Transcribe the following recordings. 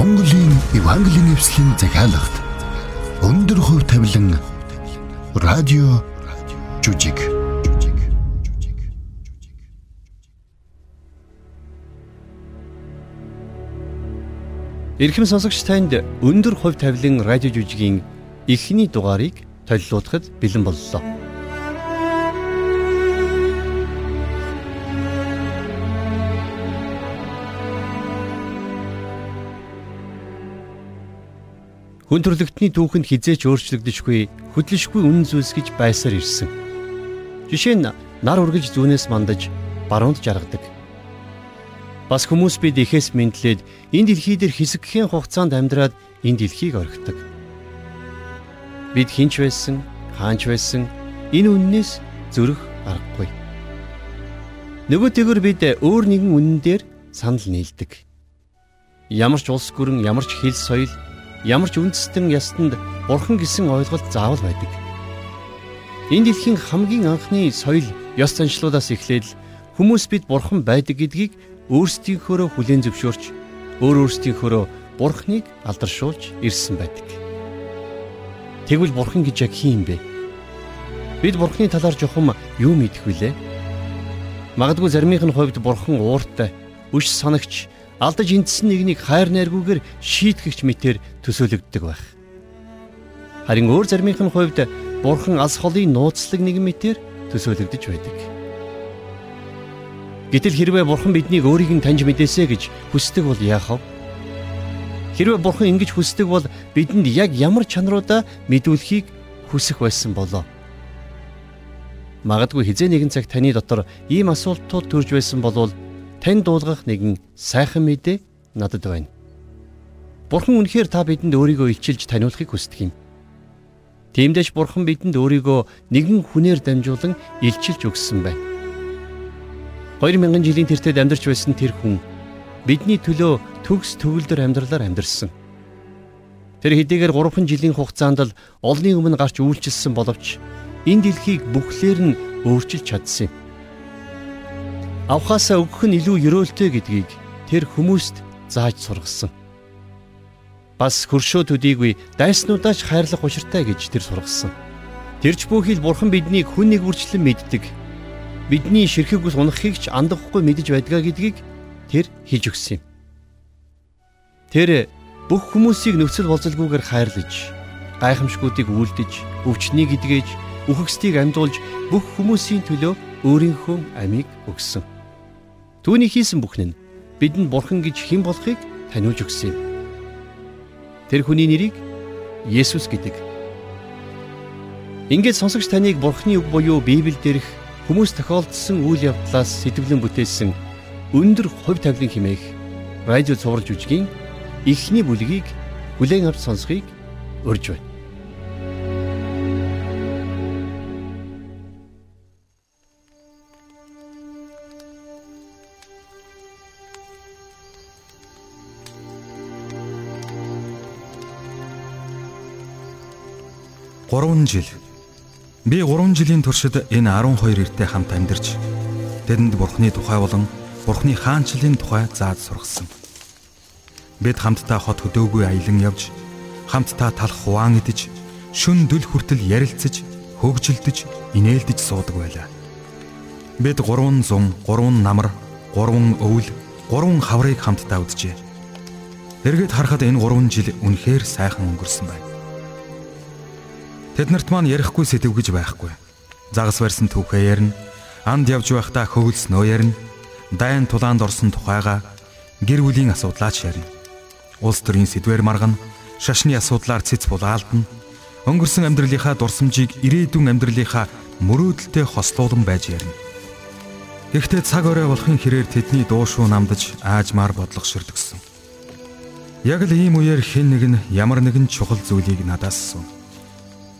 Монголын Евангелийн эвслийн захиалгад өндөр хөв тавилан радио жүжиг Ирхэм сонсогч танд өндөр хувь тавилан радио жүжигийн эхний дугаарыг толилуудахад бэлэн боллоо. Хүн төрлөختний түүхэнд хизээч өөрчлөгдөжгүй хөдлөшгүй үнэн зүйлс гэж байсаар ирсэн. Жишээ нь нар ургаж зүүнээс мандаж баруунд жаргадаг. Бас хүмүүс бид ихээс мэдлээд энэ дэлхий дээр хэсэгхэн хугацаанд амьдраад энэ дэлхийг орхидог. Бид хинч байсан, хаанч байсан энэ үннээс зөрөх аргагүй. Нөгөөтэйгөр бид өөр нэгэн үнэн дээр санал нийлдэг. Ямар ч улс гүрэн, ямар ч хэл соёл ямар ч үндэстэн ястанд бурхан гэсэн ойлголт заавал байдаг. Энэ дэлхийн хамгийн анхны соёл ёс заншлуудаас эхлээд хүмүүс бид бурхан байдаг гэдгийг өөрсдийнхөөрөө хүлээн зөвшөөрч өөр өөрсдийнхөөрөө бурханыг алдаршуулж ирсэн байдаг. Тэгвэл бурхан гэж яг хин бэ? Бид бурханы талаар жохом юу мэдэх вүлээ? Магадгүй заримынх нь хувьд бурхан ууртай, үш санагч алдаж эндсэн нэгнийг хайр найргүйгээр шийтгэгч мэтэр төсөөлөгддөг байх. Харин өөр заримынх нь хувьд бурхан алс холын нууцлаг нэгэн мэтэр төсөөлөгдөж байдаг. Гэтэл хэрвээ бурхан биднийг өөрийг нь таньж мэдээсэ гэж хүсдэг бол яах вэ? Хэрвээ бурхан ингэж хүсдэг бол бидэнд яг ямар чанаруудаа мэдүүлэхийг хүсэх байсан болоо. Магадгүй хизээ нэгэн цаг таны дотор ийм асуултууд төрж байсан болвол тань дуулгах нэгэн сайхан мэдээ надад байна. Бурхан үнэхээр та бидэнд өөрийгөө илчилж таниулахыг хүсдэг юм. Тиймдээч Бурхан бидэнд өөрийгөө нэгэн хүнээр дамжуулан илчилж өгсөн байна. 2000 жилийн тэртет амьдарч байсан тэр хүн бидний төлөө төгс төгөлдөр амьдралаар амьдарсан. Тэр хэдийгээр 3 жилийн хугацаанд л олны өмнө гарч үйлчилсэн боловч энэ дэлхийг бүхлээр нь өөрчилж чадсан юм авахаасаа өгөх нь илүү ерөөлтэй гэдгийг тэр хүмүүст зааж сургасан. Бас хөршөө төдийгүй дайснуудаач хайрлах учиртай гэж тэр сургасан. Тэрч бүхий л бурхан биднийг хүн нэг үрчлэн мэддэг. Бидний ширхэг ус унахыг ч андахгүй мэдэж байдгаа гэдгийг тэр хийж өгсөн юм. Тэр бүх хүмүүсийг нөхцөл болзолгүйгээр хайрлаж, гайхамшгуудыг үлдэж, өвчнийг эдгэж, үхэгсдийг амдуулж бүх хүмүүсийн төлөө өөрийнхөө амийг өгсөн. Түүний хийсэн бүхэн нь бидэнд бурхан гэж хэн болохыг таниулж өгсөн юм. Тэр хүний нэрийг Есүс гэдэг. Ингээд сонсогч таныг бурханы үг буюу Библиэл дээрх хүмүүс тохиолдсон үйл явдлаас сэтгэлэн бүтээсэн өндөр хувь тавилан химээх радио цувралж үжигийн эхний бүлгийг бүлээн авч сонсхийг урьж байна.3 жил. Би 3 жилийн туршид энэ 12 эрттэй хамт амьдарч тэдэнд Бурхны тухай болон Бурхны хаанчлалын тухай зааж сургасан. Бид хамтдаа хот хөдөөгүй аялан явж, хамтдаа талх хуваан идэж, шүн дүл хүртэл ярилцаж, хөгжилдөж, инээлдэж суудаг байлаа. Бид 300, 3 намар, 3 өвөл, 3 хаврыг хамтдаа үджээ. Эргээд харахад энэ 3 жил үнэхээр сайхан өнгөрсөн байна. Тэднэрт маань ярихгүй сэдв гэж байхгүй. Загас барьсан түүхээ ярина. Анд явж байхдаа хөвөлснөө ярина. Дайн тулаанд орсон тухайга гэр бүлийн асуудлаач ярина. Улс төрийн сэдвэр маргана. Шашны асуудлаар цэц булаалдана. Өнгөрсөн амьдралынхаа дурсамжийг ирээдүйн амьдралынхаа мөрөөдөлтэй хослуулан байж ярина. Гэхдээ цаг орой болохын хэрээр тэдний дуушуу намдаж аажмаар бодлогоширдгсэн. Яг л ийм үеэр хэн нэг нь ямар нэгэн чухал зүйлийг надаас асуув.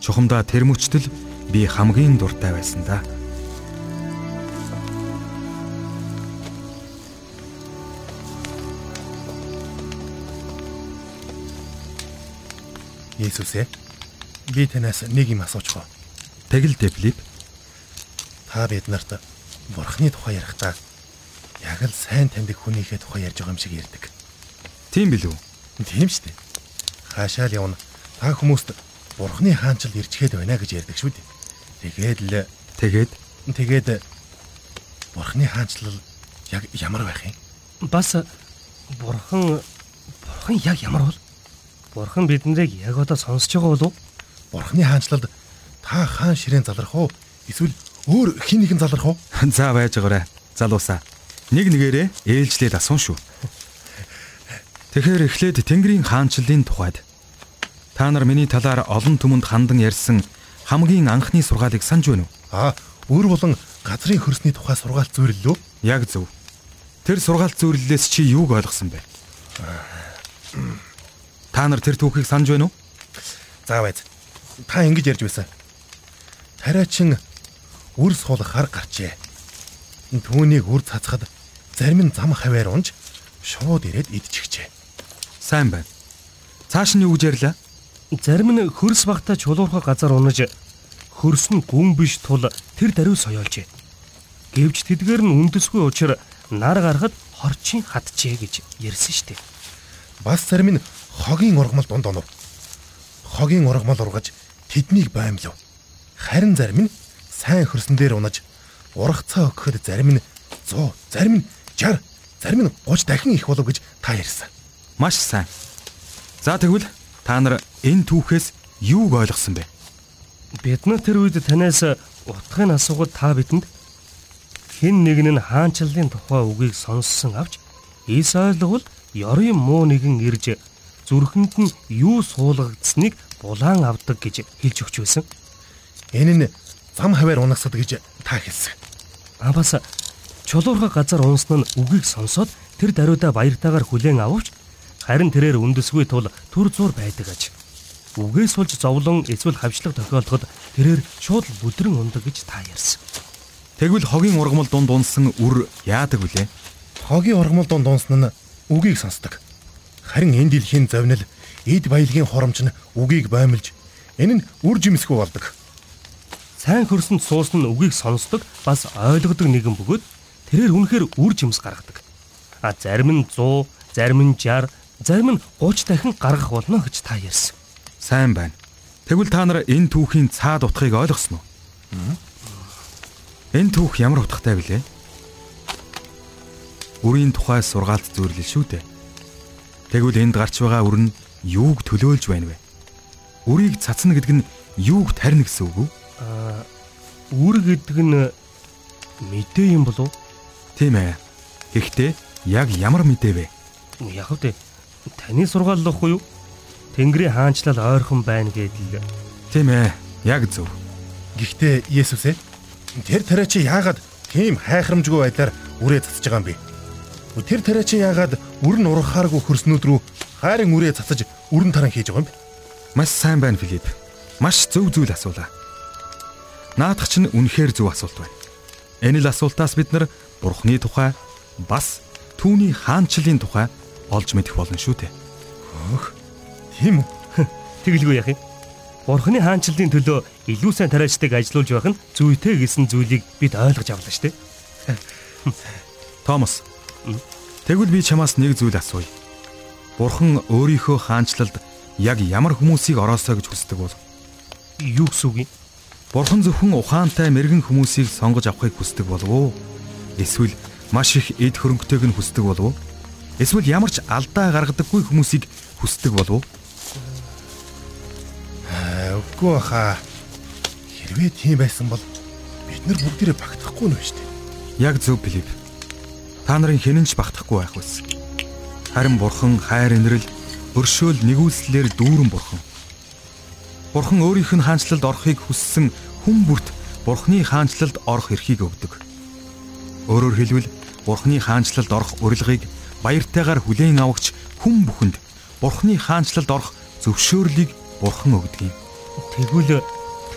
Чухамдаа тэр мөчтөл би хамгийн дуртай байсан да. Есүс ээ би танаас нэг юм асуучих уу? Тэгэл Филипп та бид нарт бурхны тухай ярихдаа яг л сайн таньдаг хүнийхээ тухай ярьж байгаа юм шиг ярьдаг. Тийм билүү? Тийм шүү дээ. Хаашаа л явна. Та хүмүүст Бурхны хаанчл ирчгээд байна гэж ярьдаг шүү дээ. Тэгээд л Тэгээд тэгээд Бурхны хаанчлал яг ямар байх юм? Бас бурхан бурхан яг ямар бол? Бурхан биднийг яг одоо сонсож байгаа болов уу? Бурхны хаанчлалд та хаан ширээн залрах уу? Эсвэл өөр хин нэгэн залрах уу? за байж байгаарэ. Залуусаа. Нэг нэгээрээ ээлжлээд асуун шүү. Тэгэхээр эхлээд Тэнгэрийн хаанчлалын тухайд та нар миний талаар олон түмэнд хандан ярьсан хамгийн анхны сургаалыг санаж байна уу? Аа, өөр болон газрын хөрсний тухай сургаалт зөвлөлөө. Яг зөв. Тэр сургаалт зөвлөлөөс чи юуг ойлгосон бэ? Та нар тэр түүхийг санаж байна уу? За байз. Та ингэж ярьж байсан. Тариачин үр суулгахаар гарчээ. Түүнийг үр цацхад зарим нь зам хаваар унж шууд ирээд идчихжээ. Сайн байна. Цааш нь юу гэж ярьлаа? Зарим нь хөрс багтаа чулуурхай газар унаж хөрс нь гүн биш тул тэр даруй соёолжээ. Гэвч тэдгээр нь үндэсгүй учраас нар гарахад хорчин хатжээ гэж ярьсан штеп. Бас зарим нь хогийн ургамал дунд онов. Хогийн ургамал ургаж тэднийг баймлав. Харин зарим нь сайн хөрсөн дээр унаж ургацаа өгөхөд зарим нь 100, зарим нь 60, зарим нь 30 дахин их болов гэж та ярьсан. Маш сайн. За тэгвэл та нар энэ түүхээс юуг ойлгосон бэ? Бид нар тэр үед танаас утгын асуугаад та бидэнд хэн нэгэн нь хаанчлалын тухай үгийг сонссон авч эс ойлгол ёрын муу нэгэн ирж зүрхэнд нь юу суулгагдсныг булаан авдаг гэж хэлж өгч байсан. Энэ нь зам хаваар унагсад гэж та хэлсэн. А бас чулуурхай газар унсан нь үгийг сонсоод тэр даруйдаа баяртайгаар хүлээн ававч харин тэрээр үндэсгүй тул төр зур байдаг аж. Үгээс болж зовлон эсвэл хавчлаг тохиолдоход тэрээр шууд бүдрэн ундаг гэж та ярьсан. Тэгвэл хогийн ургамал дунд унсан үр яадаг вүлээ? Хогийн ургамал дунд унсан нь үгийг сонсдог. Харин энэ дэлхийн завнил эд баялагын хоромч нь үгийг баймилж энэ нь үр жимсгүй болдог. Сайн хөрсөнд суусан нь үгийг сонсдог бас ойлгодог нэгэн бөгөөд тэрээр үнэхээр үр жимс гаргадаг. А зарим нь 100, зарим нь 60, зарим нь 30 дахин гаргах болно гэж та ярьсан. Сайн байна. Тэгвэл та нар энэ түүхийн цаад утгыг ойлгосноо? Энэ түүх ямар утгатай вүлээ? Үрийн тухай сургаалт зөвлөл шүү дээ. Тэгвэл энд гарч байгаа үр нь юуг төлөөлж байна вэ? Үрийг цацна гэдэг нь юуг тарина гэсэн үг үү? Аа үр гэдэг нь мэдээ юм болов? Тийм ээ. Гэхдээ яг ямар мэдээ вэ? Яг үү. Таны сургаал лохгүй юу? Тэнгэрийн хаанчлал ойрхон байна гэдэл. Тийм ээ. Яг зөв. Гэхдээ Есүс ээ тэр тариачи яагаад тийм хайхрамжгүй байдлаар үрээ цацж байгаа юм бэ? Тэр тариачи яагаад үр нь урахааргүй хөрснүүд рүү хайрын үрээ цацаж үрэн таран хийж байгаа юм бэ? Маш сайн байна Филипп. Маш зөв зүйл асуулаа. Наадах чинь үнэхээр зөв асуулт байна. Энэ л асуултаас бид нар Бурхны тухай бас түүний хаанчлалын тухай олж мэдэх болно шүү дээ. Хөөх. Тийм үү? Тэгэлгүй яах юм? Бурхны хаанчлалын төлөө илүү сайн тариачдыг ажилуулж байх нь зүйтэй гэсэн зүйлийг бид ойлгож авлаа шүү дээ. Томас. Тэгвэл би чамаас нэг зүйл асууя. Бурхан өөрийнхөө хаанчлалд яг ямар хүмүүсийг ороосоо гэж хүсдэг бол? Юу гэсэн үг юм? Бурхан зөвхөн ухаантай мэрэгэн хүмүүсийг сонгож авахыг хүсдэг болов уу? Эсвэл маш их эд хөрөнгөтэйг нь хүсдэг болов уу? Эсвэл ямар ч алдаа гаргадаггүй хүмүүсийг хүсдэг болов уу? Үгүй баха. Хэрвээ тийм байсан бол бид нар бүгдээрээ багтахгүй нь байж тээ. Яг зөв Филипп. Та нарын хинэнч багтахгүй байх байсан. Харин Бурхан хайр инрэл өршөөл нэгүслэлээр дүүрэн Бурхан. Бурхан өөрийнх нь хаанчлалд орохыг хүссэн хүн бүрт Бурханы хаанчлалд орох эрхийг өгдөг. Өөрөөр хэлбэл Бурханы хаанчлалд орох урилгыг баяртайгаар хүлээн авахч хүн бүхэнд Бурханы хаанчлалд орох зөвшөөрлийг Бурхан өгдөг юм. Тэгвэл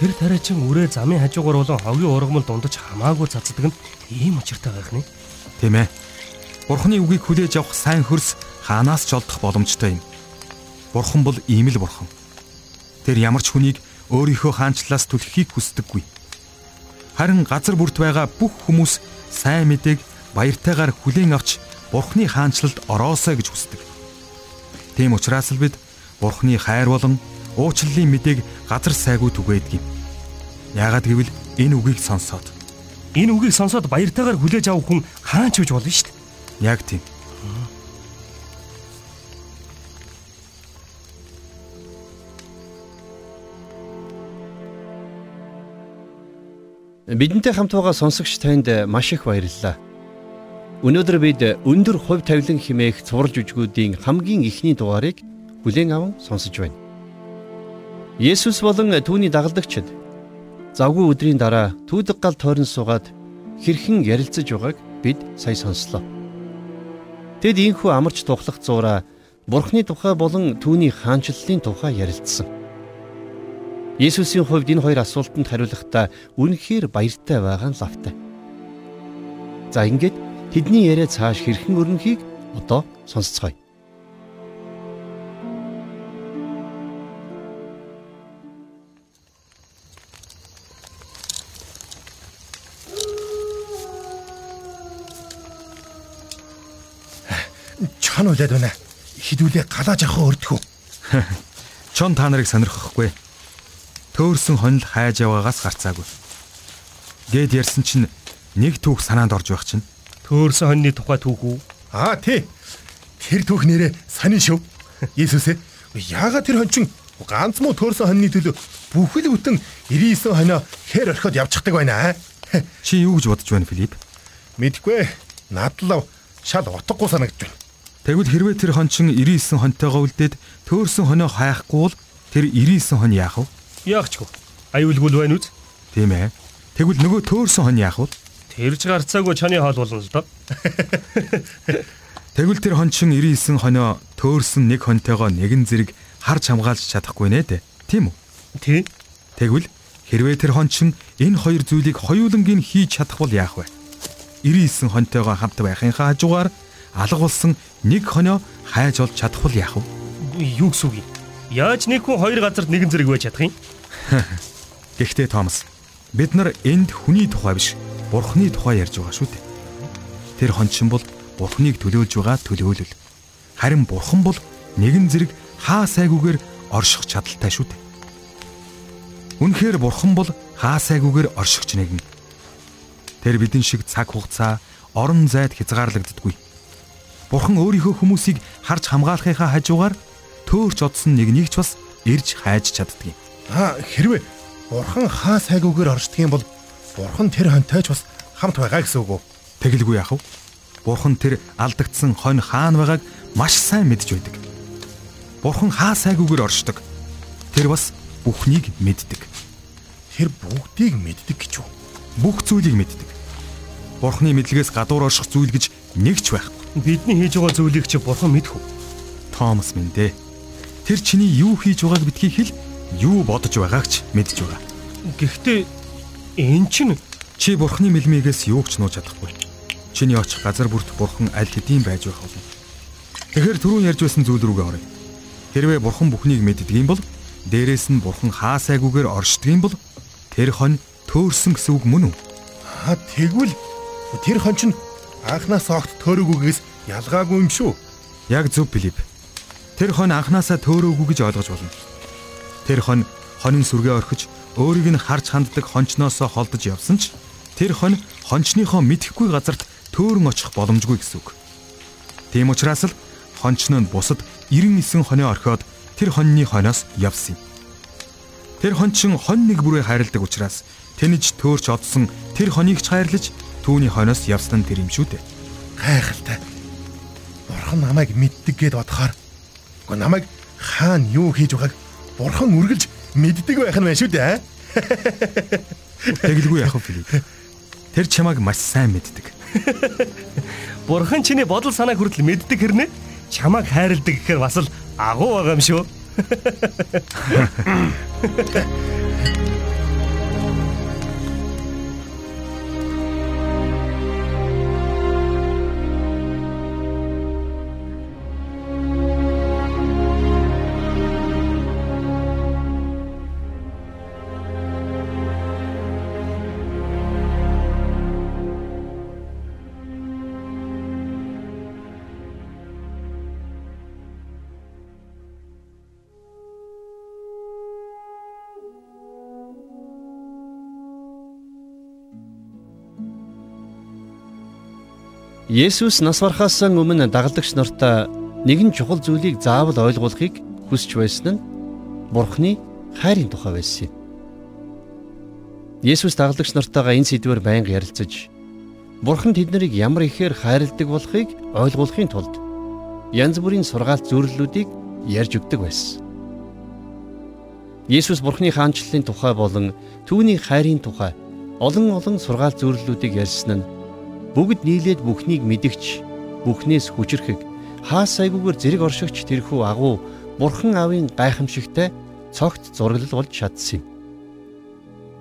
тэр тариачин үрээ замын хажуугаар болон хогийн ургамал дундаж хамаагүй цацдаг нь ийм учиртай байх нь. Тийм ээ. Бурханы үгийг хүлээж авах сайн хөрс хаанаас ч олдох боломжтой юм. Бурхан бол ийм л бурхан. Тэр ямар ч хүнийг өөрийнхөө хаанчлалаас түлххийг хүсдэггүй. Харин газар бүрт байгаа бүх хүмүүс сайн мэдээг баяртайгаар хүлээн авч Бурханы хаанчлалд ороосоо гэж хүсдэг. Тийм учраас л бид Бурхны хайр болон уучлалын мэдээг газар сайгүй түгээдэг юм. Яагаад гэвэл энэ үгийг сонсоод энэ үгийг сонсоод баяртайгаар хүлээж авах хүн хаан ч үж болно шүү дээ. яг тийм. Бидэнтэй хамт байгаа сонсогч танд маш их баярлалаа. Өнөөдөр бид өндөр хувь тавилан химээх цуврал жүжгүүдийн хамгийн ихний дугаарыг бүлээн аван сонсож байна. Есүс болон түүний дагалдагчид завгүй өдрийн дараа түүдэг гал тойрон суугаад хэрхэн ярилцаж байгааг бид сая сонслоо. Тэд ийхүү амарч тухлах зураа Бурхны тухай болон түүний хаанчлалын тухай ярилцсан. Есүсийн хувьд энэ хоёр асуултанд хариулахдаа үнэхээр баяртай байгаа нь лавтай. За ингээд тэдний яриа цааш хэрхэн өрнөхийг одоо сонсцгоё. Чон үлээд байна. Хідүүлээ галааж авах өрдөхөө. Чон та нарыг сонирхохгүй. Төөрсөн хонил хайж яваагаас гарцаагүй. Гэд ярьсан чинь нэг түүх санаанд орж байх чинь. Төөрсөн хоньны тухай түүх үү? Аа тий. Тэр түүх нэрээ сонин шүү. Есүс ээ. Яагаад тэр хончин ганц муу төөрсөн хоньны төлөө бүхэл бүтэн 99 хонио хээр орхиод явчихдаг байна аа. Чи юу гэж бодож байна Филипп? Мэдгүй. Надлав шал утгагүй санагдаж байна. Тэгвэл хэрвээ тэр хончин 99 хонтойгоо үлдээд төөрсөн хонио хайхгүй бол тэр 99 хон яах вэ? Яахчгүй. Аюулгүй л байна үз? Тийм ээ. Тэгвэл нөгөө төөрсөн хон яах вэ? Тэрж гарцаагүй чаны хоол болно л доо. Тэгвэл тэр хончин 99 хонио төөрсөн нэг хонтойгоо нэгэн зэрэг харж хамгаалж чадахгүй нэ дээ. Тийм үү? Тий. Тэгвэл хэрвээ тэр хончин энэ хоёр зүйлийг хоёулангийн хийж чадахгүй яах вэ? 99 хонтойгоо хамт байхынхаа хажуугаар алга болсон нэг хонио хайж олж чадахгүй яах вэ? Юу гэсэн үг юм? Яаж нэг хүн хоёр газарт нэгэн зэрэг байж чадах юм? Гэхдээ Томас бид нар энд хүний тухай биш бурхны тухай ярьж байгаа шүү дээ. Тэр хончин бол бурхныг төлөөлж байгаа төлөөлөл. Харин бурхан бол нэгэн зэрэг хаа сайгүйгээр орших чадaltaй шүү дээ. Үнэхээр бурхан бол хаа сайгүйгээр оршихч нэгэн. Тэр бидэн шиг цаг хугацаа орон зайд хязгаарлагддаггүй. Бурхан өөрийнхөө хүмүүсийг харж хамгаалахынхаа хажуугаар төөрч одсон нэгнийг ч бас ирж хайж чаддаг юм. Аа хэрвээ бурхан хаа сайгүйгээр оршдог юм бол бурхан тэр хонтойч бас хамт байгаа гэсэн үг үү? Тэгэлгүй яах вэ? Бурхан тэр алдагдсан хонь хаана байгааг маш сайн мэдж байдаг. Бурхан хаа сайгүйгээр оршдог. Тэр бас бүхнийг мэддэг. Тэр бүгдийг мэддэг гэж үү? Бүх зүйлийг мэддэг. Бурханы мэдлэгээс гадуур орших зүйл гэж нэг ч байхгүй. Бидний хийж байгаа зүйлийг чи бурхан мэдэх үү? Томас минь дээ. Тэр чиний юу хийж байгааг битгий хэл юу бодож байгааг ч мэдж байгаа. Гэхдээ эн чинь Чи бурхны мэлмигээс юу ч нууж чадахгүй. Чиний очих газар бүрт бурхан аль хэдийн байж байх болно. Тэгэхээр түрүүн ярьж байсан зүйл рүүгээ оръё. Хэрвээ бурхан бүхнийг мэддэг юм бол дээрээс нь бурхан хаа сайгүйгээр оршдог юм бол тэр хонь төөрсөн гэсэн үг мөн үү? Аа тэгвэл тэр хон чинь анхнаас огт төөрөгүйгээс ялгаагүй юм шүү. Яг зөв Филипп. Тэр хонь анханасаа төөрөөгүй гэж ойлгож болно. Тэр хонь хонин сүргээ орхиж өөрийг нь харж ханддаг хончноосоо холдож явсан ч тэр хонь хончныхоо мэдхгүй газарт төөрөн очих боломжгүй гэсэн үг. Тийм учраас л хончно нь бусад 99 хонио орхиод тэр хоньны хониос явсан юм. Тэр хончин хонь нэг бүрээ хайрладаг учраас тэнэж төөрч одсон тэр хоньыг ч хайрлаж түүний хониос явсан нь тэр юм шүү дээ. Гайхалтай. Бурхан намайг мэддэг гэд бодохоор Гэхдээ намайг хаана юу хийж байгааг бурхан үргэлж мэддэг байх нь байна шүү дээ. Тэгэлгүй яах вэ? Тэр чамайг маш сайн мэддэг. бурхан чиний бодол санааг хүртэл мэддэг хэрнээ чамайг хайрладаг гэхээр бас л агуу байгаа юм шүү. Есүс нас барахаас өмнө дагалдагч нартай нэгэн чухал зүйлийг заавал ойлгуулахыг хүсч байсан нь Бурхны хайрын тухай байсан юм. Есүс дагалдагч нартайгаа энэ сэдвээр байнга ярилцаж Бурхан тэднийг ямар ихээр хайрладаг болохыг ойлгуулахын тулд янз бүрийн сургаалт зөвлөлүүдийг ярьж өгдөг байсан. Есүс Бурхны хаанчлалын тухай болон түүний хайрын тухай олон олон сургаалт зөвлөлүүдийг ярьсан нь бүгд нийлээд бүхнийг мэдгч бүхнээс хүчрэхэг хаа сайгүйгээр зэрэг оршигч тэрхүү агуу Бурхан аавын гайхамшигтай цогт зураглал болж чадсан юм.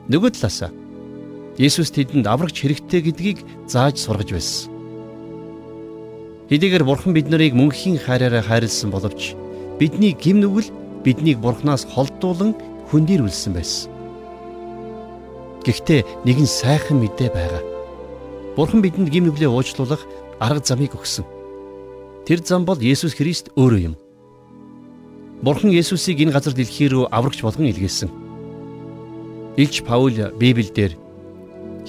Нөгөө талаасаа Есүс тэдэнд аврагч хэрэгтэй гэдгийг зааж сургаж байсан. Хэдийгээр Бурхан бид нарыг мөнхийн хайраараа хайрлсан боловч бидний гим нүгэл биднийг бурхнаас холдуулан хөндөрүүлсэн байсан. Гэхдээ нэгэн сайхан мэдээ байгаа. Бурхан бидэнд гим нүглээ уучлуулах арга замыг өгсөн. Тэр зам бол Есүс Христ өөрөө юм. Бурхан Есүсийг энэ газар дэлхий рүү аврагч болгон илгээсэн. Илч Паул Библиэлд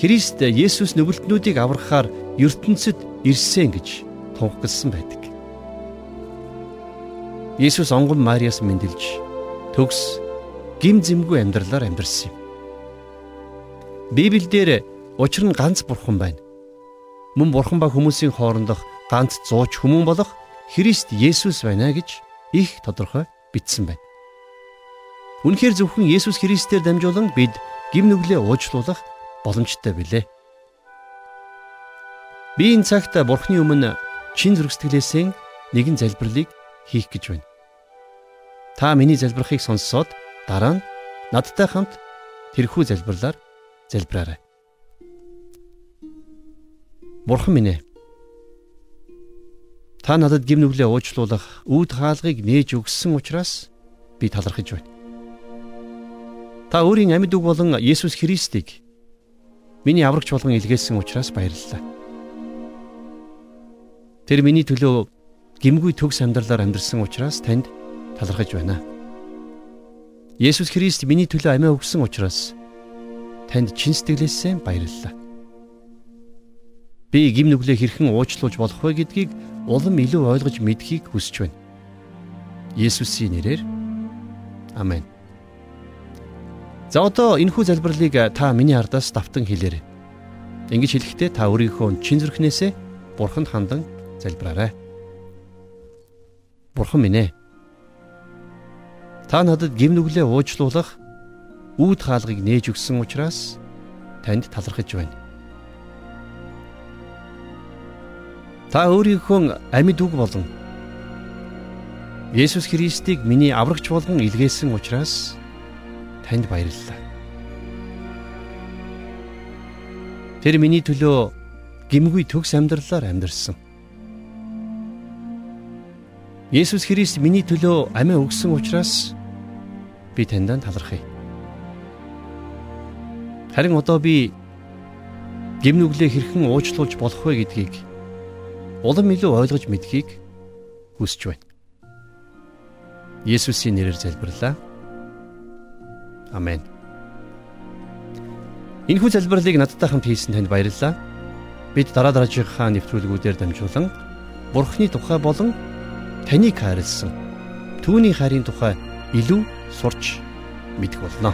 Христ Есүс нүгэлтнүүдийг аврахаар ертөнцид ирсэн гэж тунхагласан байдаг. Есүс онгон Мариас мэндэлж төгс гим зэмгүй амьдралаар амьдарсан юм. Библиэлд учир нь ганц бурхан байна. Мөн бурхан ба хүмүүсийн хоорондох ганц зууч хүмүүн болох Христ Есүс байна гэж их тодорхой бичсэн байна. Үнэхээр зөвхөн Есүс Христээр дамжуулан бид гим нүглээ уучлуулах боломжтой билээ. Би энэ цагт Бурхны өмнө чин зүрх сэтгэлээсээ нэгэн залбирлыг хийх гэж байна. Та миний залбирахыг сонссоод дараа нь надтай хамт тэрхүү залбирлаар залбираарай. Бурхан минь ээ. Та надад гим нүглээ уучлуулах үүд хаалгыг нээж өгсөн учраас би талархаж байна. Та өөрийн амьд үг болон Есүс Христийг миний аврагч болгон илгээсэн учраас баярлалаа. Тэр миний төлөө гимгүй төгс амьдралаар амьдарсан учраас танд талархаж байна. Есүс Христ миний төлөө амиа өгсөн учраас танд чин сэтгэлээсээ баярлалаа. Би гим нүглээ хэрхэн уучлуулж болох вэ гэдгийг улам илүү ойлгож мэдхийг хүсэж байна. Есүсийн нэрээр Амен. За одоо энэхүү залбирлыг та миний ардаас давтан хэлээрэй. Ингэж хэлэхдээ та өөрийнхөө чин зүрхнээсээ Бурханд хандан залбираарай. Бурхан минь ээ. Та надад гим нүглээ уучлуулах үүд хаалгыг нээж өгсөн учраас танд талархаж байна. Та өөрийнхөө амьд үг болон Есүс Христийг миний аврагч болгон илгээсэн учраас танд баярлалаа. Тэр миний төлөө гимгүй төгс амьдралаар амьдарсан. Есүс Христ миний төлөө амиа өгсөн учраас би таньдаа талархъя. Харин одоо би гимнүглээ хэрхэн уучлуулж болох вэ гэдгийг улам илүү ойлгож мэдхийг хүсэж байна. Есүсийн нэрээр залбирлаа. Амен. Энэхүү залбирлыг надтай хамт хийсэн танд баярлалаа. Бид дараа дараагийнхаа нэвтрүүлгүүдээр дамжуулан Бурхны тухай болон таныг хайрлсан түүний хайрын тухай илүү сурч мэдэх болно.